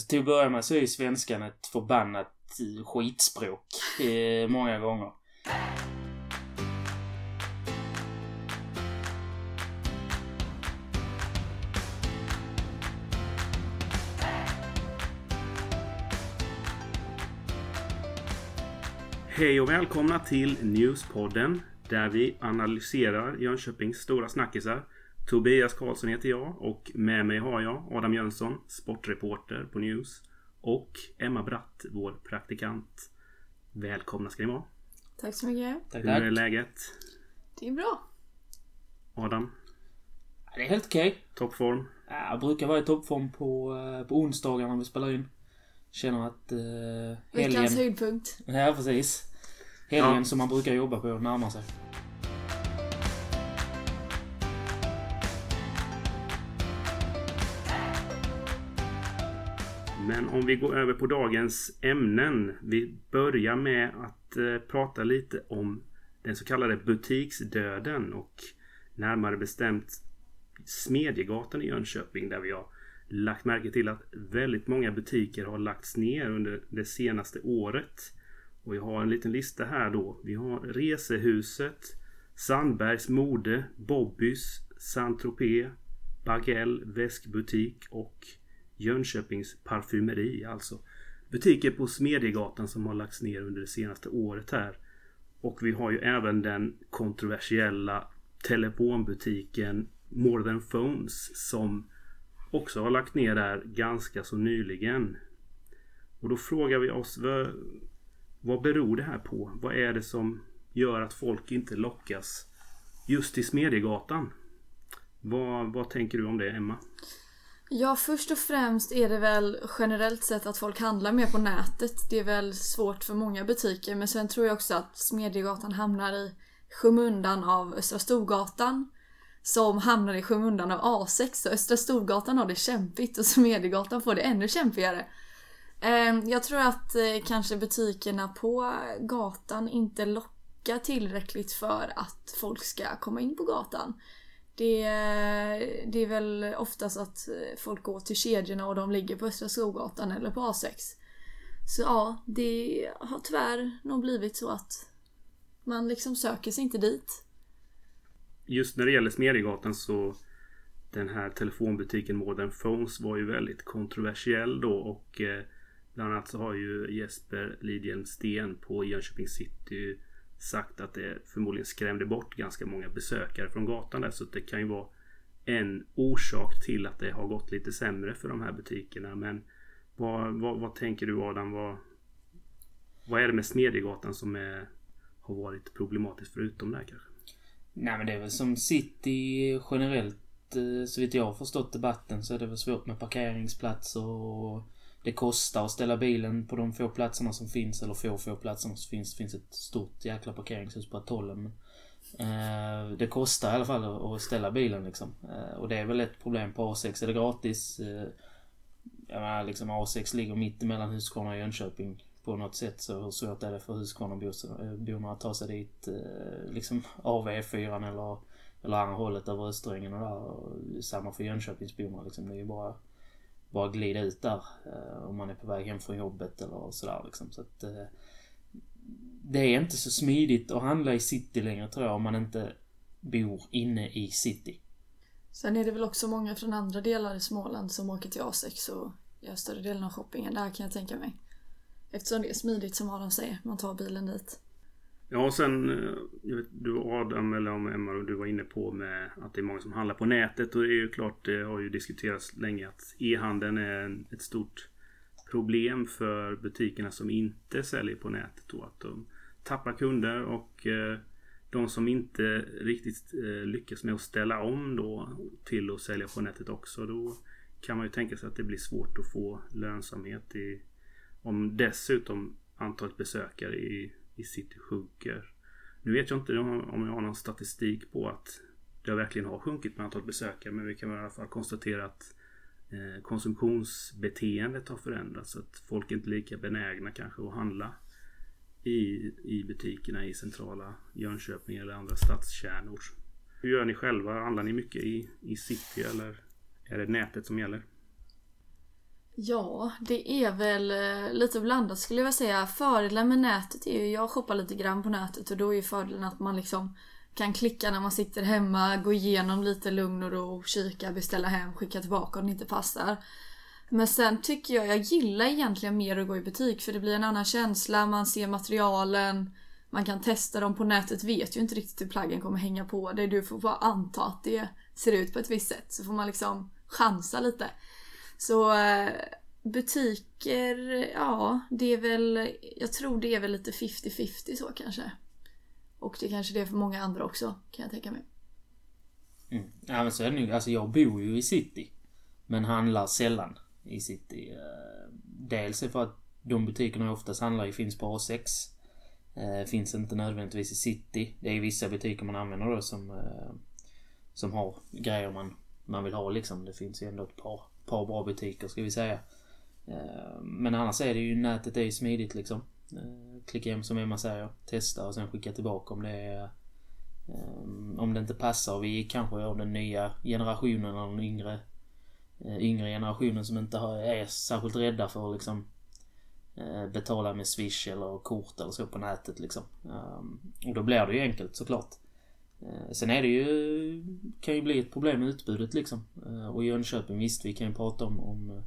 Alltså till att börja med så är ju svenskan ett förbannat eh, skitspråk. Eh, många gånger. Hej och välkomna till Newspodden där vi analyserar Jönköpings stora snackisar. Tobias Karlsson heter jag och med mig har jag Adam Jönsson, sportreporter på News och Emma Bratt, vår praktikant. Välkomna ska ni vara. Tack så mycket. Tack, Hur tack. är läget? Det är bra. Adam? Det är helt okej. Toppform? Ja, Jag brukar vara i toppform på, eh, på onsdagar när vi spelar in. Känner att eh, Veckans helgen... höjdpunkt. Ja, precis. Helgen Ja. som man brukar jobba på närmar sig. Men om vi går över på dagens ämnen. Vi börjar med att eh, prata lite om den så kallade butiksdöden och närmare bestämt Smedjegatan i Jönköping där vi har lagt märke till att väldigt många butiker har lagts ner under det senaste året. Och jag har en liten lista här då. Vi har Resehuset, Sandbergs Mode, Bobbys, Saint-Tropez, Bagell Väskbutik och Jönköpings parfymeri alltså. Butiker på Smedjegatan som har lagts ner under det senaste året här. Och vi har ju även den kontroversiella telefonbutiken More than Phones som också har lagt ner där ganska så nyligen. Och då frågar vi oss vad, vad beror det här på? Vad är det som gör att folk inte lockas just till Smedjegatan? Vad, vad tänker du om det Emma? Ja, först och främst är det väl generellt sett att folk handlar mer på nätet. Det är väl svårt för många butiker. Men sen tror jag också att Smedjegatan hamnar i skymundan av Östra Storgatan. Som hamnar i skymundan av A6. Så Östra Storgatan har det kämpigt och Smedjegatan får det ännu kämpigare. Ehm, jag tror att eh, kanske butikerna på gatan inte lockar tillräckligt för att folk ska komma in på gatan. Det, det är väl oftast att folk går till kedjorna och de ligger på Östra Skogatan eller på A6. Så ja, det har tyvärr nog blivit så att man liksom söker sig inte dit. just när det gäller Smedjegatan så den här telefonbutiken Modern Phones var ju väldigt kontroversiell då och eh, bland annat så har ju Jesper Lidhjelm Sten på Jönköping City sagt att det förmodligen skrämde bort ganska många besökare från gatan där så det kan ju vara en orsak till att det har gått lite sämre för de här butikerna men vad, vad, vad tänker du Adam? Vad, vad är det med Smedjegatan som är, har varit problematiskt förutom det här kanske? Nej men det är väl som City generellt. Eh, så vitt jag har förstått debatten så är det väl svårt med parkeringsplatser och det kostar att ställa bilen på de få platserna som finns. Eller få, få platserna som finns. Det finns ett stort jäkla parkeringshus på Atollen. Eh, det kostar i alla fall att- att ställa bilen liksom. Eh, och det är väl ett problem på A6. Är det gratis? Eh, jag menar liksom A6 ligger mitt emellan Huskvarna och Jönköping på något sätt så hur svårt är det för Huskvarnaborna att eh, ta sig dit eh, liksom av E4 eller, eller andra hållet över Österängen och där. Och samma för Jönköpingsborna liksom. Det är ju bara, bara glida ut där eh, om man är på väg hem från jobbet eller sådär liksom. Så att, eh, det är inte så smidigt att handla i city längre tror jag om man inte bor inne i city. Sen är det väl också många från andra delar i Småland som åker till A6 och gör större delen av shoppingen där kan jag tänka mig. Eftersom det är smidigt som Adam säger, man tar bilen dit. Ja, och sen eh, jag vet, du Adam eller om Emma du var inne på med att det är många som handlar på nätet och det är ju klart det har ju diskuterats länge att e-handeln är ett stort problem för butikerna som inte säljer på nätet då att de tappar kunder och eh, de som inte riktigt eh, lyckas med att ställa om då till att sälja på nätet också då kan man ju tänka sig att det blir svårt att få lönsamhet i om dessutom antalet besökare i, i city sjunker. Nu vet jag inte om jag har någon statistik på att det verkligen har sjunkit med antalet besökare men vi kan i alla fall konstatera att eh, konsumtionsbeteendet har förändrats. Så att folk är inte lika benägna kanske att handla i, i butikerna i centrala Jönköping eller andra stadskärnor. Hur gör ni själva? Handlar ni mycket i, i city eller är det nätet som gäller? Ja, det är väl eh, lite blandat skulle jag vilja säga. Fördelen med nätet är ju, jag shoppar lite grann på nätet och då är ju fördelen att man liksom kan klicka när man sitter hemma, gå igenom lite lugn och ro, kika, beställa hem, skicka tillbaka om det inte passar. Men sen tycker jag, jag gillar egentligen mer att gå i butik för det blir en annan känsla, man ser materialen, man kan testa dem på nätet, vet ju inte riktigt hur plaggen kommer hänga på dig. Du får bara anta att det ser ut på ett visst sätt så får man liksom chansa lite. Så eh, butiker, ja det är väl, jag tror det är väl lite 50-50 så kanske. Och det kanske det är för många andra också kan jag tänka mig. Mm. Ja men så är det nog. Alltså jag bor ju i city. Men handlar sällan i city. Eh, dels är för att de butikerna jag oftast handlar i finns på A6. Eh, finns inte nödvändigtvis i city. Det är vissa butiker man använder då som, som har grejer man, man vill ha liksom. Det finns ju ändå ett par, par bra butiker ska vi säga. Eh, men annars är det ju, nätet är ju smidigt liksom. Eh, klicka hem som Emma säger, testa och sen skicka tillbaka om det är eh, om det inte passar. Vi kanske av den nya generationen eller den yngre yngre generationen som inte är särskilt rädda för att liksom betala med swish eller kort eller så på nätet liksom. Och då blir det ju enkelt såklart. Eh, sen är det ju, kan ju bli ett problem med utbudet liksom. Eh, och Jönköping visst, vi kan ju prata om, om,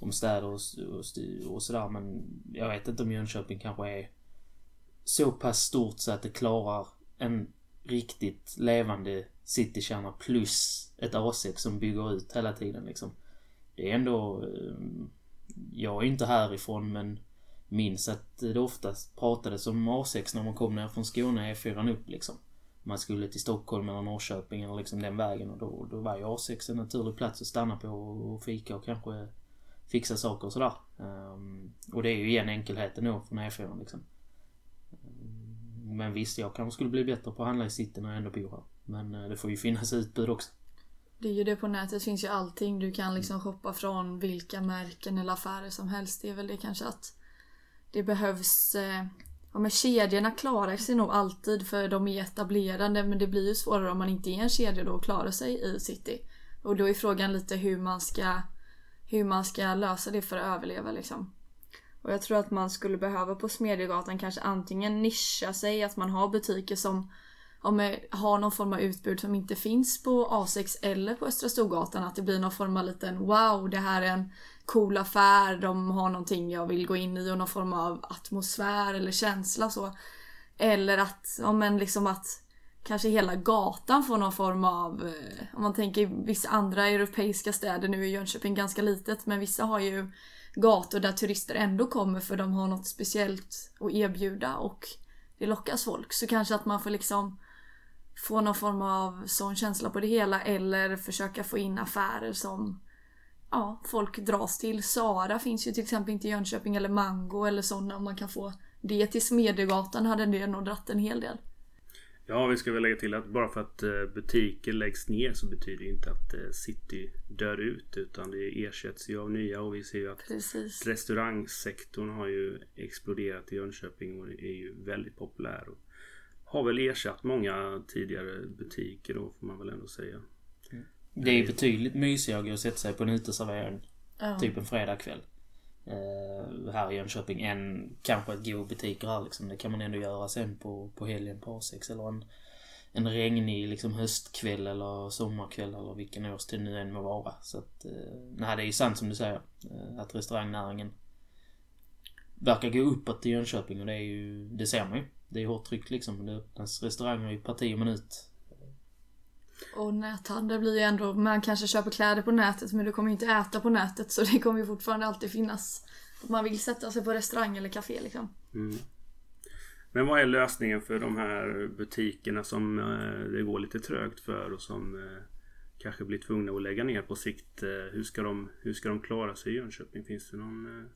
om städer och, och, och sådär men jag vet inte om Jönköping kanske är så pass stort så att det klarar en riktigt levande citykärna plus ett A6 som bygger ut hela tiden liksom. Det är ändå... Eh, jag är inte härifrån men minns att det oftast pratades om A6 när man kom ner från Skåne, E4 upp liksom. Man skulle till Stockholm eller Norrköping eller liksom den vägen och då, då var ju A6 en naturlig plats att stanna på och fika och kanske fixa saker och sådär. Um, och det är ju igen enkelheten då från E4 liksom. Ehm, men visst, jag kanske skulle bli bättre på att handla i city när jag ändå bor här. Men uh, det får ju finnas utbud också. Det är ju det på nätet finns ju allting. Du kan liksom shoppa från vilka märken eller affärer som helst. Det är väl det kanske att det behövs... Eh, ja men kedjorna klarar sig nog alltid för de är etablerade men det blir ju svårare om man inte är en kedja då att klara sig i city. Och då är frågan lite hur man ska hur man ska lösa det för att överleva liksom. Och jag tror att man skulle behöva på Smedjegatan kanske antingen nischa sig, att man har butiker som om har någon form av utbud som inte finns på A6 eller på Östra Storgatan. Att det blir någon form av liten wow, det här är en cool affär, de har någonting jag vill gå in i och någon form av atmosfär eller känsla så. Eller att, ja men liksom att kanske hela gatan får någon form av, eh, om man tänker vissa andra europeiska städer, nu är Jönköping ganska litet men vissa har ju gator där turister ändå kommer för de har något speciellt att erbjuda och det lockas folk. Så kanske att man får liksom få någon form av sån känsla på det hela eller försöka få in affärer som ja, folk dras till. Sara finns ju till exempel inte i Jönköping eller Mango eller sådana. Om man kan få det till Smedjegatan hade det nog dratt en hel del. Ja, vi ska väl lägga till att bara för att eh, butiker läggs ner så betyder det inte att eh, city dör ut. Utan det ersätts ju av nya och vi ser ju att Precis. restaurangsektorn har ju exploderat i Jönköping och är ju väldigt populär. Och har väl ersatt många tidigare butiker då får man väl ändå säga. Det är betydligt mysigare att sätta sig på en uteservering. Ja. Typ en fredagkväll. Uh, här i Jönköping än kanske ett gå butiker här liksom. Det kan man ändå göra sen på, på helgen på A6 eller en, en regnig liksom höstkväll eller sommarkväll eller vilken årstid nu än må vara. Så att, uh, nej det är ju sant som du säger. Uh, att restaurangnäringen verkar gå uppåt i Jönköping och det är ju, det ser man ju. Det är hårt tryck liksom. Det öppnas restauranger i parti och minut. Och näthandel blir ju ändå, man kanske köper kläder på nätet men du kommer inte äta på nätet så det kommer ju fortfarande alltid finnas. Man vill sätta sig på restaurang eller café liksom. Mm. Men vad är lösningen för de här butikerna som eh, det går lite trögt för och som eh, kanske blir tvungna att lägga ner på sikt? Eh, hur ska de, hur ska de klara sig i Jönköping? Finns det någon,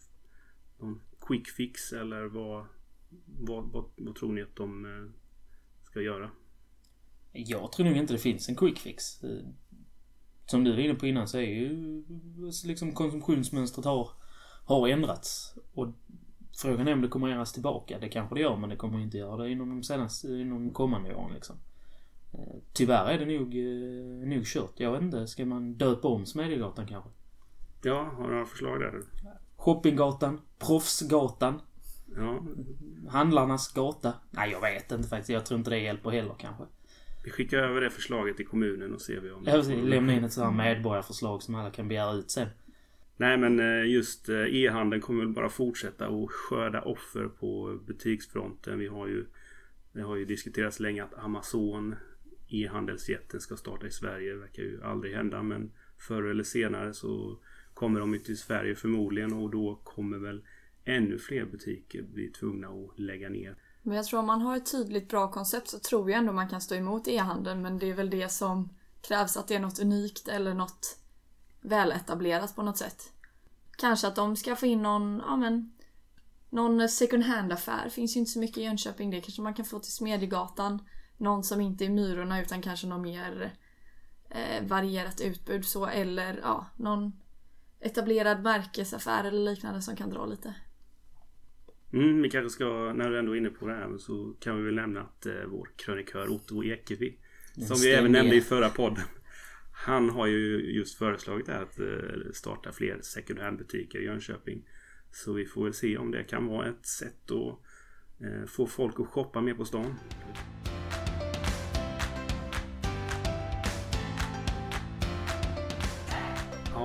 någon quick fix eller vad, vad, vad, vad tror ni att de ska göra? Jag tror nog inte det finns en quick fix. Som du var inne på innan så är ju liksom konsumtionsmönstret har, har ändrats. Och frågan är om det kommer att ändras tillbaka. Det kanske det gör men det kommer inte göra det inom de senaste, inom kommande åren liksom. Tyvärr är det nog, nog kört. Jag vet inte, ska man döpa om Smedjegatan kanske? Ja, har du några förslag där? Shoppinggatan. Proffsgatan. Ja, Handlarnas gata. Nej, jag vet inte faktiskt. Jag tror inte det hjälper heller kanske. Vi skickar över det förslaget till kommunen och ser vi om... Jag vill lämna in ett sådant medborgarförslag som alla kan begära ut sen. Nej men eh, just eh, e-handeln kommer väl bara fortsätta och skörda offer på butiksfronten. Vi har ju Det har ju diskuterats länge att Amazon E-handelsjätten ska starta i Sverige. Det verkar ju aldrig hända men förr eller senare så kommer de ju till Sverige förmodligen och då kommer väl ännu fler butiker bli tvungna att lägga ner. Men jag tror om man har ett tydligt bra koncept så tror jag ändå man kan stå emot e-handeln men det är väl det som krävs att det är något unikt eller något väletablerat på något sätt. Kanske att de ska få in någon, ja men någon second hand affär. Finns ju inte så mycket i Jönköping. Det kanske man kan få till Smedjegatan. Någon som inte är Myrorna utan kanske någon mer eh, varierat utbud så eller ja, någon etablerad märkesaffär eller liknande som kan dra lite. Mm, vi kanske ska, när du ändå är inne på det här så kan vi väl nämna att eh, vår krönikör Otto Ekevi som vi även nämnde i förra podden. Han har ju just föreslagit att eh, starta fler second hand butiker i Jönköping. Så vi får väl se om det kan vara ett sätt att eh, få folk att shoppa mer på stan.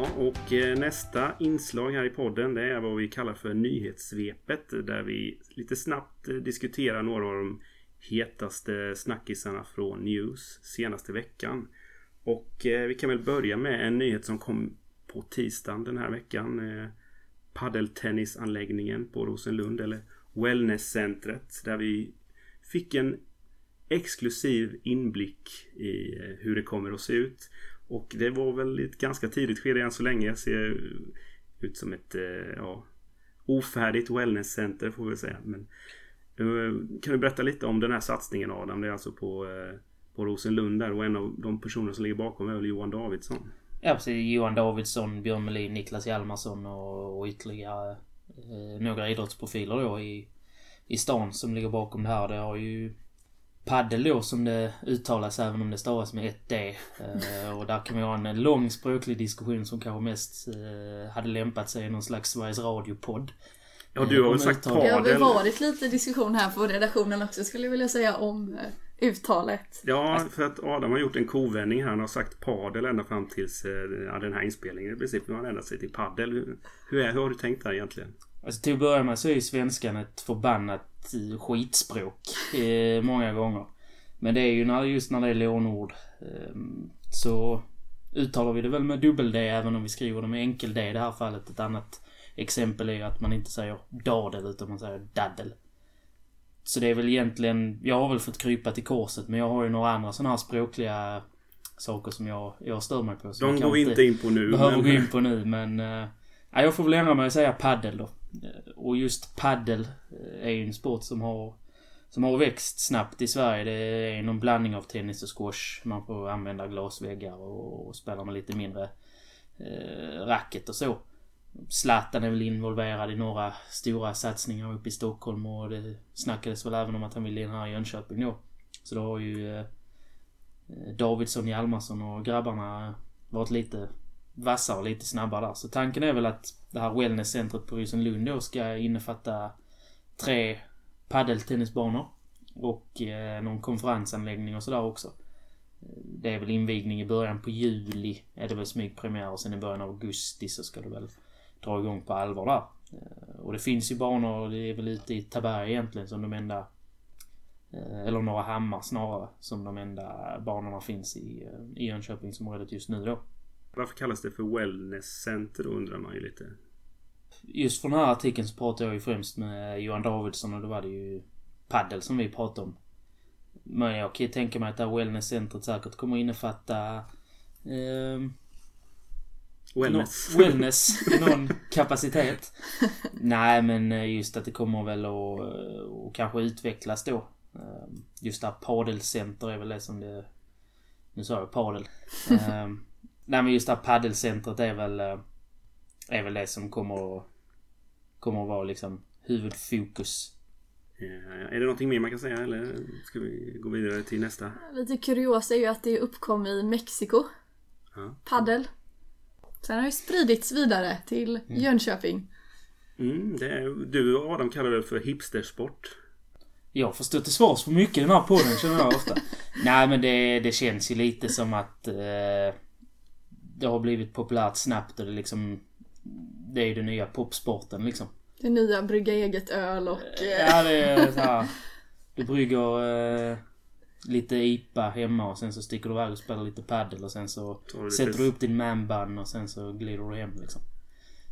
Ja, och eh, nästa inslag här i podden det är vad vi kallar för nyhetssvepet. Där vi lite snabbt eh, diskuterar några av de hetaste snackisarna från News senaste veckan. Och eh, vi kan väl börja med en nyhet som kom på tisdagen den här veckan. Eh, paddeltennisanläggningen på Rosenlund eller Wellnesscentret där vi fick en exklusiv inblick i hur det kommer att se ut. Och det var väl ett ganska tidigt skede än så länge. Ser ut som ett eh, ja, ofärdigt wellnesscenter får vi säga. Men, eh, kan du berätta lite om den här satsningen Adam? Det är alltså på, eh, på Rosenlund där och en av de personer som ligger bakom är väl Johan Davidsson. Ja precis. Johan Davidsson, Björn Melin, Niklas Hjalmarsson och, och ytterligare eh, några idrottsprofiler då i, i stan som ligger bakom det här. Det har ju Paddel då som det uttalas även om det stavas med ett D. Eh, och där kan vi ha en lång språklig diskussion som kanske mest eh, hade lämpat sig i någon slags Sveriges Radio-podd. Ja, du har väl sagt uttal. Det har väl padel? varit lite diskussion här på redaktionen också skulle jag vilja säga om eh, uttalet. Ja, för att Adam har gjort en kovändning här. Han har sagt padel ända fram tills eh, ja, den här inspelningen. I princip nu har han ändrat sig till paddel. Hur, hur, är, hur har du tänkt där egentligen? Alltså till att börja med så är ju svenskan ett förbannat eh, skitspråk. Eh, många gånger. Men det är ju när, just när det är lånord. Eh, så uttalar vi det väl med dubbel-D även om vi skriver det med enkel-D i det här fallet. Ett annat exempel är ju att man inte säger dadel utan man säger daddel. Så det är väl egentligen, jag har väl fått krypa till korset men jag har ju några andra sådana här språkliga saker som jag, jag stör mig på. De går vi inte in på nu. behöver men- gå in på nu men... Uh, jag får väl ändra mig och säga paddel då. Eh, och just paddel eh, är ju en sport som har som har växt snabbt i Sverige. Det är någon blandning av tennis och squash. Man får använda glasväggar och, och spela med lite mindre eh, racket och så. Zlatan är väl involverad i några stora satsningar uppe i Stockholm och det snackades väl även om att han ville in här i Jönköping då. Så då har ju eh, eh Davidsson, Hjalmarsson och grabbarna varit lite vassare och lite snabbare där. Så tanken är väl att det här wellnesscentret på Rosenlund då ska innefatta tre paddeltennisbanor och eh, någon konferensanläggning och sådär också. Det är väl invigning i början på juli är det väl smygpremiär och sen i början av augusti så ska det väl dra igång på allvar där. Eh, och det finns ju banor, det är väl ute i Taberg egentligen som de enda eh, eller några hammar snarare som de enda banorna finns i, eh, i Jönköpingsområdet just nu då. Varför kallas det för wellnesscenter då undrar man ju lite. Just för den här artikeln så pratade jag ju främst med Johan Davidsson och då var det ju paddel som vi pratade om. Men jag kan ju tänka mig att det här wellnesscentret säkert kommer innefatta ehm, Wellness. nå- wellness i någon kapacitet. Nej men eh, just att det kommer väl att eh, och kanske utvecklas då. Ehm, Just det här padelcenter är väl det som det... Nu sa jag padel. Nej men just det här paddelcentret är väl... eh, Är väl det som kommer att... Kommer att vara liksom huvudfokus. Eh, är det någonting mer man kan säga eller ska vi gå vidare till nästa? Lite kuriosa är ju att det uppkom i Mexiko. Ja. Paddel. Sen har det spridits vidare till Jönköping. Mm, det är, du och Adam kallar det för hipstersport. Jag får stå till svars för mycket i den här podden känner jag ofta. Nej men det, det känns ju lite som att eh, det har blivit populärt snabbt och det liksom... Det är ju den nya popsporten liksom. Det nya brygga eget öl och... eh, Ja det är så här, Du brygger eh, lite IPA hemma och sen så sticker du iväg och spelar lite padel och sen så sätter du upp din manbun och sen så glider du hem liksom.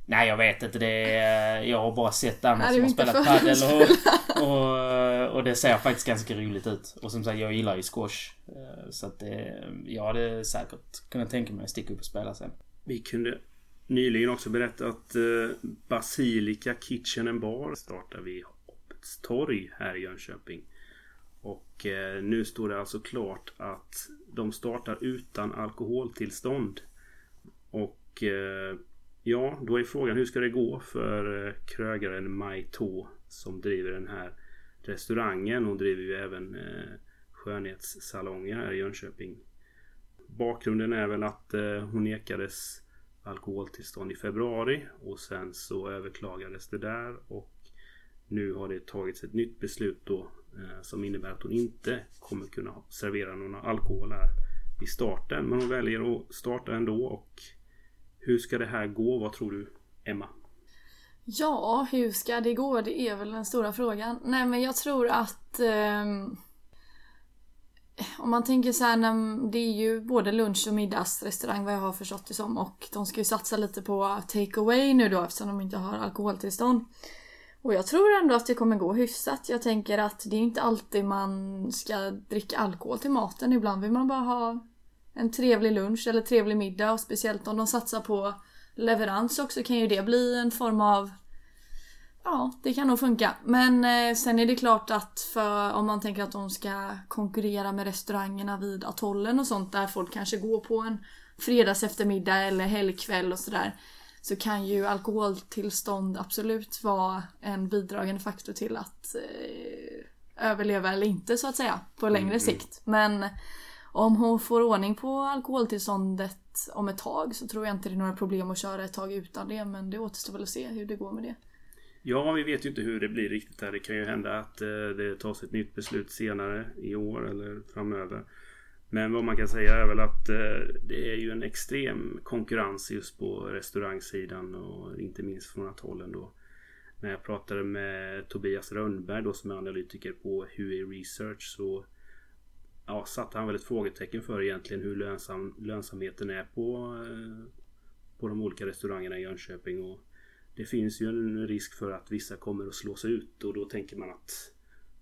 Nej jag vet inte. Det är, jag har bara sett andra som har spelat padel och, och, och det ser faktiskt ganska roligt ut. Och som sagt jag gillar ju squash. Eh, Så att det, jag hade säkert kunnat tänka mig att sticka upp och spela sen. Vi kunde nyligen också berätta att eh, Basilika Kitchen and Bar startar vid Hoppets torg här i Jönköping. Och eh, nu står det alltså klart att de startar utan alkoholtillstånd. Och eh, ja, då är frågan hur ska det gå för eh, krögaren Mai To som driver den här restaurangen. Hon driver ju även eh, skönhetssalonger här i Jönköping. Bakgrunden är väl att eh, hon nekades alkoholtillstånd i februari och sen så överklagades det där och nu har det tagits ett nytt beslut då som innebär att hon inte kommer kunna servera någon alkohol här i starten. Men hon väljer att starta ändå och hur ska det här gå? Vad tror du Emma? Ja, hur ska det gå? Det är väl den stora frågan. Nej, men jag tror att... eh, om man tänker så här, när, det är ju både lunch och middagsrestaurang vad jag har förstått det som. Och de ska ju satsa lite på take away nu då eftersom de inte har alkoholtillstånd. Och jag tror ändå att det kommer gå hyfsat. Jag tänker att det är inte alltid man ska dricka alkohol till maten. Ibland vill man bara ha en trevlig lunch eller trevlig middag och speciellt om de satsar på leverans också kan ju det bli en form av Ja, det kan nog funka. Men eh, sen är det klart att för om man tänker att de ska konkurrera med restaurangerna vid atollen och sånt där folk kanske går på en fredags eftermiddag eller helgkväll och sådär. Så kan ju alkoholtillstånd absolut vara en bidragande faktor till att eh, överleva eller inte så att säga på längre sikt. Men om hon får ordning på alkoholtillståndet om ett tag så tror jag inte det är några problem att köra ett tag utan det. Men det återstår väl att se hur det går med det. Ja, vi vet ju inte hur det blir riktigt här. Det kan ju hända att eh, det tas ett nytt beslut senare i år eller framöver. Men vad man kan säga är väl att eh, det är ju en extrem konkurrens just på restaurangsidan och inte minst från atollen då. När jag pratade med Tobias Rönnberg då som är analytiker på HUI Research så ja, satte han väl ett frågetecken för egentligen hur lönsam, lönsamheten är på, eh, på de olika restaurangerna i Jönköping. Och det finns ju en risk för att vissa kommer att slås ut och då tänker man att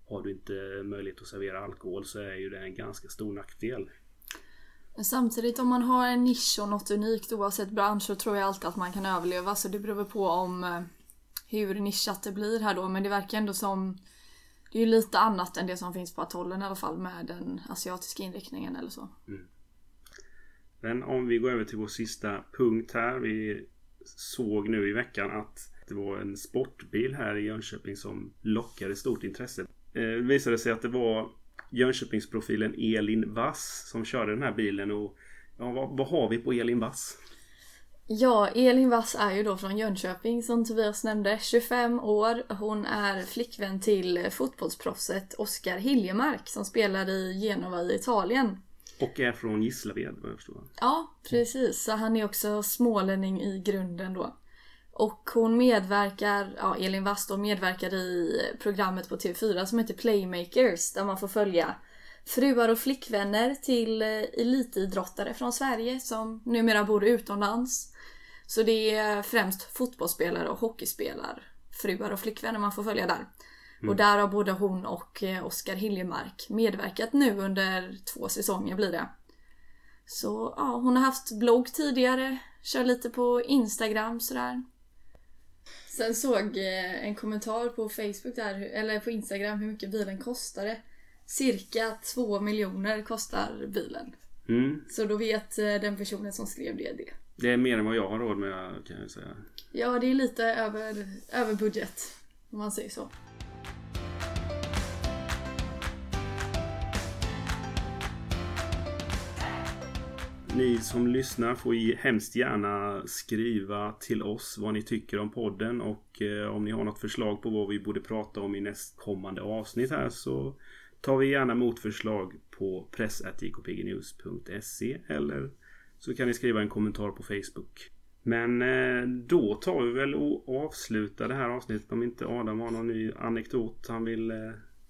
har du inte möjlighet att servera alkohol så är ju det en ganska stor nackdel. Men Samtidigt om man har en nisch och något unikt oavsett bransch så tror jag alltid att man kan överleva. Så det beror väl på om eh, hur nischat det blir här då. Men det verkar ändå som det är ju lite annat än det som finns på atollen i alla fall med den asiatiska inriktningen eller så. Mm. Men om vi går över till vår sista punkt här. Vi såg nu i veckan att det var en sportbil här i Jönköping som lockade stort intresse. Eh, det visade sig att det var Jönköpingsprofilen Elin Vass som körde den här bilen och ja, vad, vad har vi på Elin Vass? Ja, Elin Wass är ju då från Jönköping som Tobias nämnde. 25 år. Hon är flickvän till fotbollsproffset Oskar Hiljemark som spelar i Genova i Italien. Och är från Gislaved vad jag förstår. Ja, precis. Så han är också smålänning i grunden då. Och hon medverkar, ja Elin Wass då medverkar i programmet på TV4 som heter Playmakers där man får följa fruar och flickvänner till eh, elitidrottare från Sverige som numera bor utomlands. Så det är främst fotbollsspelare och hockeyspelare, fruar och flickvänner man får följa där. Och där har både hon och eh, Oskar Hiljemark medverkat nu under två säsonger blir det. Så ja, hon har haft blogg tidigare, kör lite på Instagram sådär. Sen såg eh, en kommentar på Facebook där, eller på Instagram hur mycket bilen kostade. Cirka 2 miljoner kostar bilen. Mm. Så då vet eh, den personen som skrev det det. Det är mer än vad jag har råd med kan jag säga. Ja, det är lite över, över budget. Om man säger så. ni som lyssnar får hemskt gärna skriva till oss vad ni tycker om podden och eh, om ni har något förslag på vad vi borde prata om i nästkommande avsnitt här så tar vi gärna motförslag på press.jkpgnews.se eller så kan ni skriva en kommentar på Facebook. Men eh, då tar vi väl och avslutar det här avsnittet om inte Adam har någon ny anekdot han vill eh,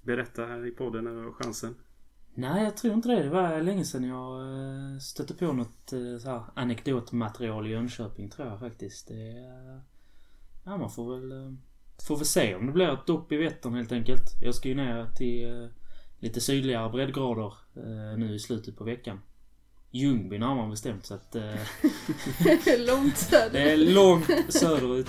berätta här i podden när vi har chansen. Nej, jag tror inte det. Det var länge sedan jag eh, stötte på något så här anekdotmaterial i Jönköping tror jag faktiskt. Det, ja, man får väl, får väl se om det blir ett dopp i Vättern helt enkelt. Jag ska ju ner till lite sydligare breddgrader nu i slutet på veckan. Ljungby närmare bestämt så att... långt söderut. Det är långt söderut.